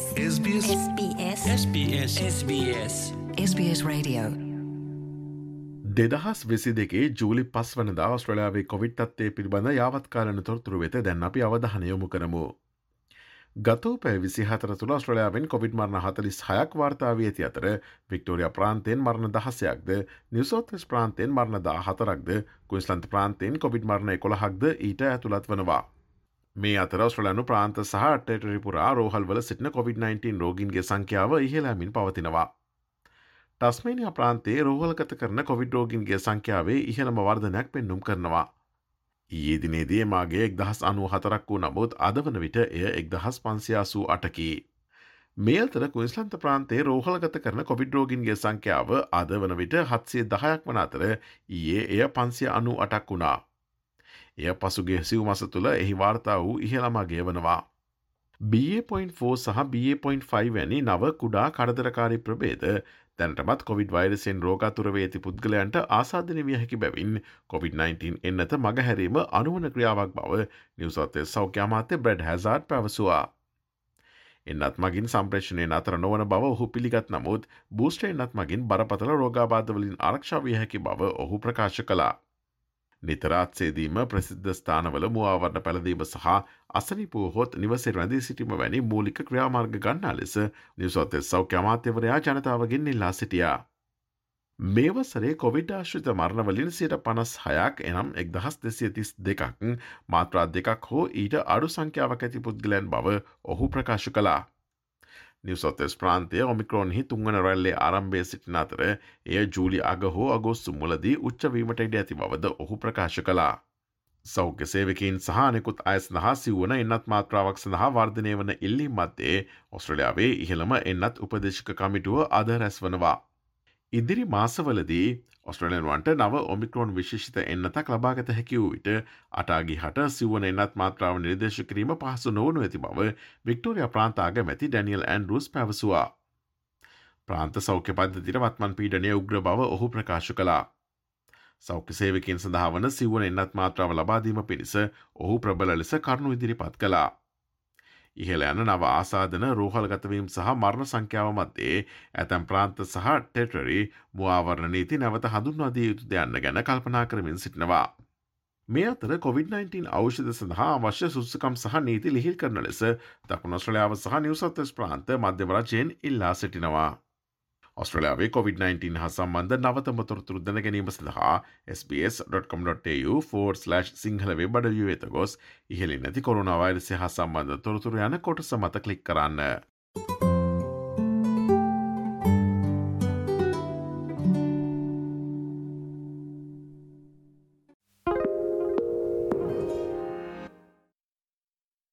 SBS SBS SBS SBS SBS SBS Radio. දෙදහස් වෙසි දෙකේ ජූලි පස් වනදා ඔස්ට්‍රලයාාවේ කොවිට් තත්වය පිළිබඳ යාවත්කාලන තොරතුරු වෙත දැන් අපි අවධහනයොමු කරමු. ගතෝ පැ විසි හතර තුළ ස්ට්‍රලයාාවෙන් කොවිඩ් මරණ හතලිස් හයක් වාර්තාාව ඇති අතර වික්ටෝරිය ප්‍රාන්තයෙන් මරණ දහසයක්ද නිවසෝත්ස් ප්‍රාන්තයෙන් මරණ දා හතරක්ද කුයිස්ලන්ත ප්‍රාන්තයෙන් කොවිඩ් මරණ කොළහක්ද ඊට ඇතුළත් වනවා. මේ අතර ස්ට්‍රලනු ප්‍රාන්ත සහ ටෙටරිපුරා රෝහල්වල සිටින COොVID-19 රෝගින්ගේ සංඛ්‍යාව ඉහලාමින් පවතිනවා. ටස්මේනිය ප්‍රාන්තේ රෝහලගත කරන කොවිඩ් රෝගින්ගේ සංඛ්‍යාවේ ඉහළම වර්ධනයක් පෙන්නුම් කරනවා. ඊයේ දිනේදී මාගේ එක්දහස් අනුව හතරක් වූ නමුත් අද වන විට එය එක්දහස් පන්සියාසූ අටකි. මේල්තර කුයිස්ලන්ත ප්‍රාන්තේ රෝහලගත කරන කොවිඩ් රෝගින්ගේ සංඛ්‍යාව අද වන විට හත්සේ දහයක් වන අතර ඊයේ එය පන්සිය අනු අටක් වුණා. එය පසුගේ සිව් මස තුළ එහි වාර්තා වූ ඉහළමගේ වනවා. BA.4 සහ BA.5 වැනි නව කුඩා කඩදරකාරි ප්‍රබේද තැනටමත් කොවිඩ් වෛරසෙන් රෝගතුරවේ ඇති පුද්ගලයන්ට ආසාධන විය හැකි බැවින් COොVID-19 එන්නත මගහැරීම අනුවන ක්‍රියාවක් බව නිවසත්තේ සෞඛ්‍යමාත්‍ය බ්‍රඩ් හැසාට් පැවසවා. එන්නත් මගින් සම්ප්‍රේෂණය අතර නොවන බව ඔහු පිළිගත් නමුත් බූස්ටේනත් මගින් බරපතල රෝගාබාධවලින් ආරක්ෂාවිය හැකි බව ඔහු ප්‍රකාශ කලා. නිතරාත්සේදීම ප්‍රසිද්ධ ස්ථානවල මුවාවරණ පැළදීම සහ අසනිපූ හොත් නිවසේ රැඳී සිටිම වැනි මූලික ක්‍රියාමාර්ග ගන්නා ලෙස නිවසොත් සෞඛ්‍ය අමාත්‍යවරයා ජනතාවගෙන් ඉල්ලා සිටියා. මේවසරේ කොවිඩ් ආශ්‍රිත මරණවලින් සියට පනස් හයක් එනම් එක්දහස් දෙසිය තිස් දෙකක් මාත්‍රා දෙකක් හෝ ඊට අඩු සංඛ්‍යාවක් ඇති පුද්ගලයන් බව ඔහු ප්‍රකාශ කලා. නිවසොත්තෙස් ප්‍රාන්තය ඔමික්‍රෝන්හි තුංගන රැල්ලේ ආරම්භය සිටින අතර එය ජූලි අග හෝ අගොස්සු මුලදී උච්චවීමට ඉඩ ඇති බවද ඔහු ප්‍රකාශ කලා. සෞඛ්‍ය සේවකින් සහනෙකුත් අයස් නහා සිවුවන එන්නත් මාත්‍රාවක් සඳහා වර්ධනය වන ඉල්ලි මත්තේ ඔස්ට්‍රලයාාවේ ඉහළම එන්නත් උපදේශක කමිටුව අද රැස් වනවා. ඉදිරි මාසවලදී ඔස්ට්‍රලයන්වන්ට නව ඔමික්‍රෝන් විශේෂිත එන්නතක් ලබාගත හැකිවූ විට අටාගි හට සිවන එන්නත් මාත්‍රාව නිර්දේශ කිරීම පහසු නොවනු ඇති බව වික්ටෝරිය ප්‍රාන්තාග මැති ඩැනියල් ඇන්ඩරුස් පැවසවා. ප්‍රාන්ත සෞඛ්‍ය පද්ධතිර වත්මන් පීඩනය උග්‍ර බව ඔහු ප්‍රකාශ කලා. සෞඛ්‍ය සේවකින් සඳහාවන සිවන එන්නත් මාත්‍රාව ලබාදීම පිණිස ඔහු ප්‍රබල ලෙස කරුණු ඉදිරිපත් කලා. ඉහළ යන නව ආසාධන රෝහල්ගතවීම් සහ මරණ සංඛ්‍යාව මත්තේ ඇතැම් ප්‍රාන්ත සහ ටෙටරි මුවාවරණ නීති නැවත හඳුන්වාදී යුතු දෙයන්න ගැන කල්පනා කරමින් සිටිනවා. මේ අතර COොVID-19 ඖෂධ සඳහා අවශ්‍ය සුස්සකම් සහ නීති ලිහිල් කරන ලෙස දකුණස්ට්‍රලයාාව සහ නිවසත්තස් ප්‍රාන්ත මධ්‍යවරජයෙන් ඉල්ලා සිටිනවා. ඔස්ට්‍රලයාාවේ COොVID-19 හා සම්බන්ධ නවතම තොරතුරු දැන ගැනීම සඳහා SBS.com.tu4/ සිංහල වෙබඩ වෙත ගොස් ඉහලි නැති කොරුණාවයිරසය හා සම්බන්ධ තොරතුර යන කොට සමත කලික් කරන්න.